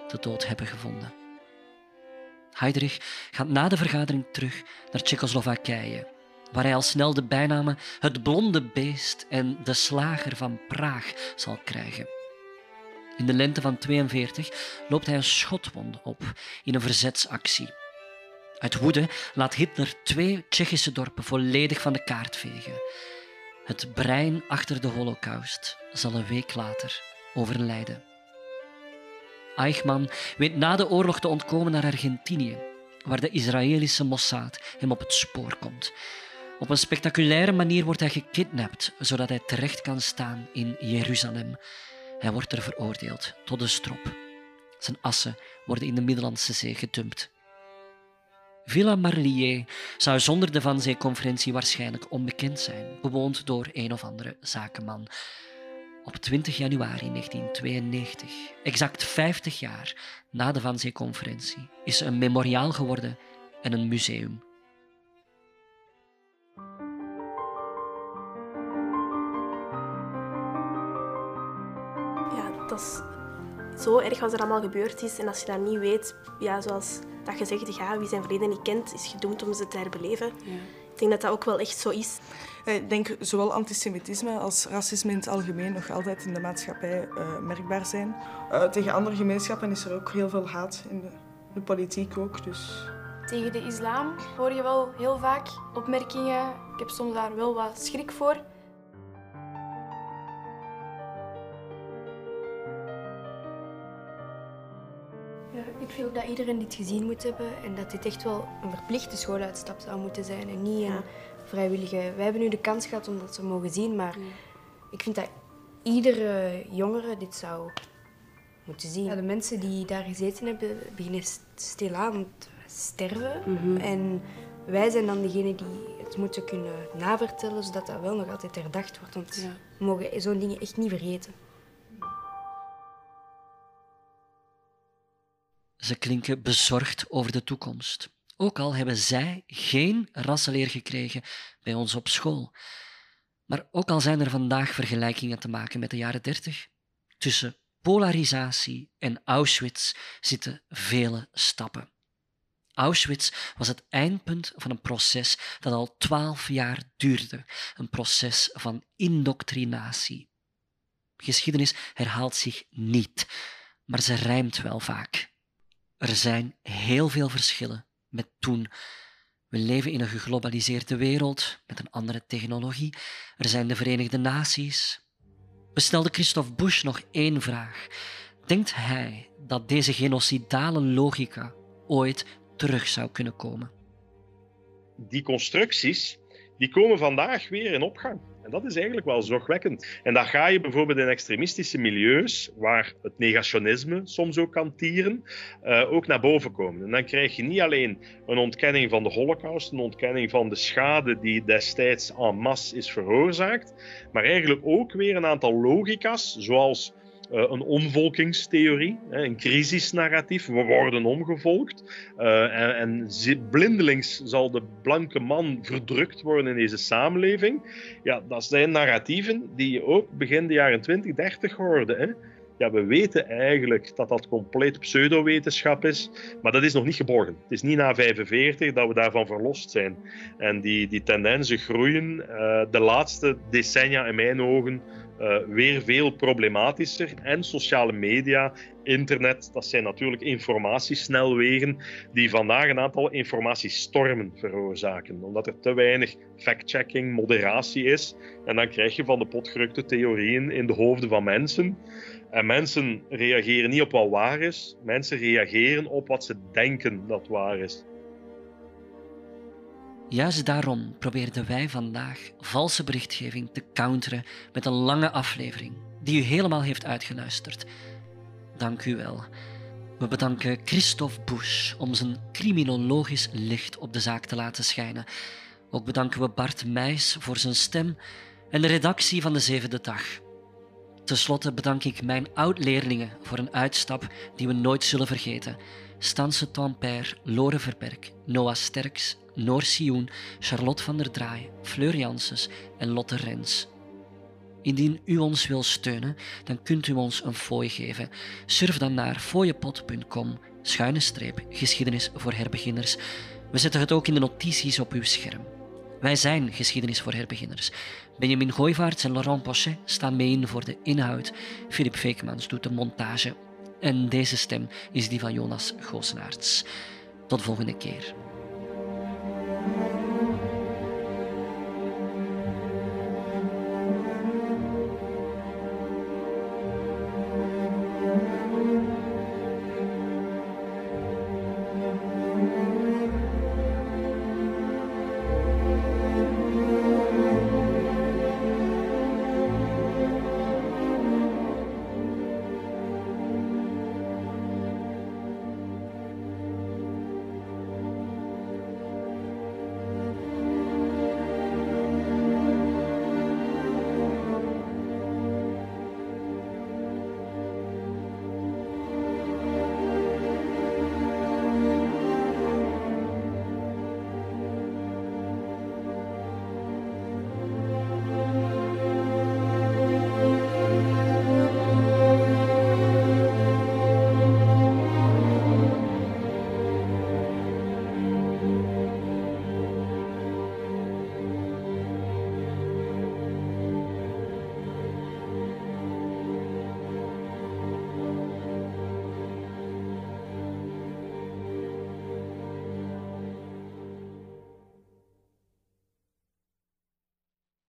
de dood hebben gevonden. Heydrich gaat na de vergadering terug naar Tsjechoslowakije, waar hij al snel de bijnamen het blonde beest en de slager van Praag zal krijgen. In de lente van 42 loopt hij een schotwond op in een verzetsactie. Uit woede laat Hitler twee Tsjechische dorpen volledig van de kaart vegen. Het brein achter de holocaust zal een week later overlijden. Eichmann weet na de oorlog te ontkomen naar Argentinië, waar de Israëlische Mossad hem op het spoor komt. Op een spectaculaire manier wordt hij gekidnapt, zodat hij terecht kan staan in Jeruzalem. Hij wordt er veroordeeld tot de strop. Zijn assen worden in de Middellandse Zee gedumpt. Villa Marlier zou zonder de Van Zee-conferentie waarschijnlijk onbekend zijn, bewoond door een of andere zakenman. Op 20 januari 1992, exact 50 jaar na de Van Zee-conferentie, is een memoriaal geworden en een museum. Ja, dat is zo erg wat er allemaal gebeurd is. En als je dat niet weet, ja, zoals dat je zegt, ja, wie zijn verleden niet kent, is gedoemd om ze te herbeleven. Ja. Ik denk dat dat ook wel echt zo is. Ik denk zowel antisemitisme als racisme in het algemeen nog altijd in de maatschappij uh, merkbaar zijn. Uh, tegen andere gemeenschappen is er ook heel veel haat in de, de, politiek ook. Dus. Tegen de islam hoor je wel heel vaak opmerkingen. Ik heb soms daar wel wat schrik voor. Vind ook dat iedereen dit gezien moet hebben en dat dit echt wel een verplichte schooluitstap zou moeten zijn en niet een vrijwillige. Wij hebben nu de kans gehad om dat te mogen zien, maar ik vind dat iedere jongere dit zou moeten zien. Ja, de mensen die daar gezeten hebben, beginnen stilaan te sterven. Mhm. En wij zijn dan degene die het moeten kunnen navertellen, zodat dat wel nog altijd herdacht wordt. Want Ja. we mogen zo'n dingen echt niet vergeten. Ze klinken bezorgd over de toekomst. Ook al hebben zij geen rassenleer gekregen bij ons op school. Maar ook al zijn er vandaag vergelijkingen te maken met de jaren 30, tussen polarisatie en Auschwitz zitten vele stappen. Auschwitz was het eindpunt van een proces dat al twaalf jaar duurde, een proces van indoctrinatie. Geschiedenis herhaalt zich niet, maar ze rijmt wel vaak. Er zijn heel veel verschillen met toen. We leven in een geglobaliseerde wereld met een andere technologie. Er zijn de Verenigde Naties. We stelden Christophe Bush nog één vraag. Denkt hij dat deze genocidale logica ooit terug zou kunnen komen? Die constructies die komen vandaag weer in opgang. En dat is eigenlijk wel zorgwekkend. En dan ga je bijvoorbeeld in extremistische milieus, waar het negationisme soms ook kan tieren, uh, ook naar boven komen. En dan krijg je niet alleen een ontkenning van de holocaust, een ontkenning van de schade die destijds en masse is veroorzaakt, maar eigenlijk ook weer een aantal logica's, zoals uh, een omvolkingstheorie, een crisisnarratief. We worden omgevolkt. Uh, en, en blindelings zal de blanke man verdrukt worden in deze samenleving. Ja, dat zijn narratieven die je ook begin de jaren 20, 30 hoorde. Hè? ja, we weten eigenlijk dat dat compleet pseudowetenschap is, maar dat is nog niet geborgen. Het is niet na 45 dat we daarvan verlost zijn. En die, die tendensen groeien uh, de laatste decennia in mijn ogen uh, weer veel problematischer. En sociale media, internet, dat zijn natuurlijk informatiesnelwegen die vandaag een aantal informatiestormen veroorzaken. Omdat er te weinig fact-checking, moderatie is. En dan krijg je van de potgerukte theorieën in de hoofden van mensen. En mensen reageren niet op wat waar is, mensen reageren op wat ze denken dat waar is. Juist daarom probeerden wij vandaag valse berichtgeving te counteren met een lange aflevering die u helemaal heeft uitgeluisterd. Dank u wel. We bedanken Christophe Busch om zijn criminologisch licht op de zaak te laten schijnen. Ook bedanken we Bart Meijs voor zijn stem en de redactie van de Zevende Dag. Ten slotte bedank ik mijn oud-leerlingen voor een uitstap die we nooit zullen vergeten. Stanse Tampère, Lore Verberg, Noah Sterks, Noor Sioen, Charlotte van der Draai, Fleur Janssens en Lotte Rens. Indien u ons wil steunen, dan kunt u ons een fooi geven. Surf dan naar fooiepot.com, schuine streep, geschiedenis voor herbeginners. We zetten het ook in de notities op uw scherm. Wij zijn geschiedenis voor herbeginners. Benjamin Gooivaerts en Laurent Pochet staan mee in voor de inhoud. Philip Veekmans doet de montage. En deze stem is die van Jonas Goosenaerts. Tot volgende keer.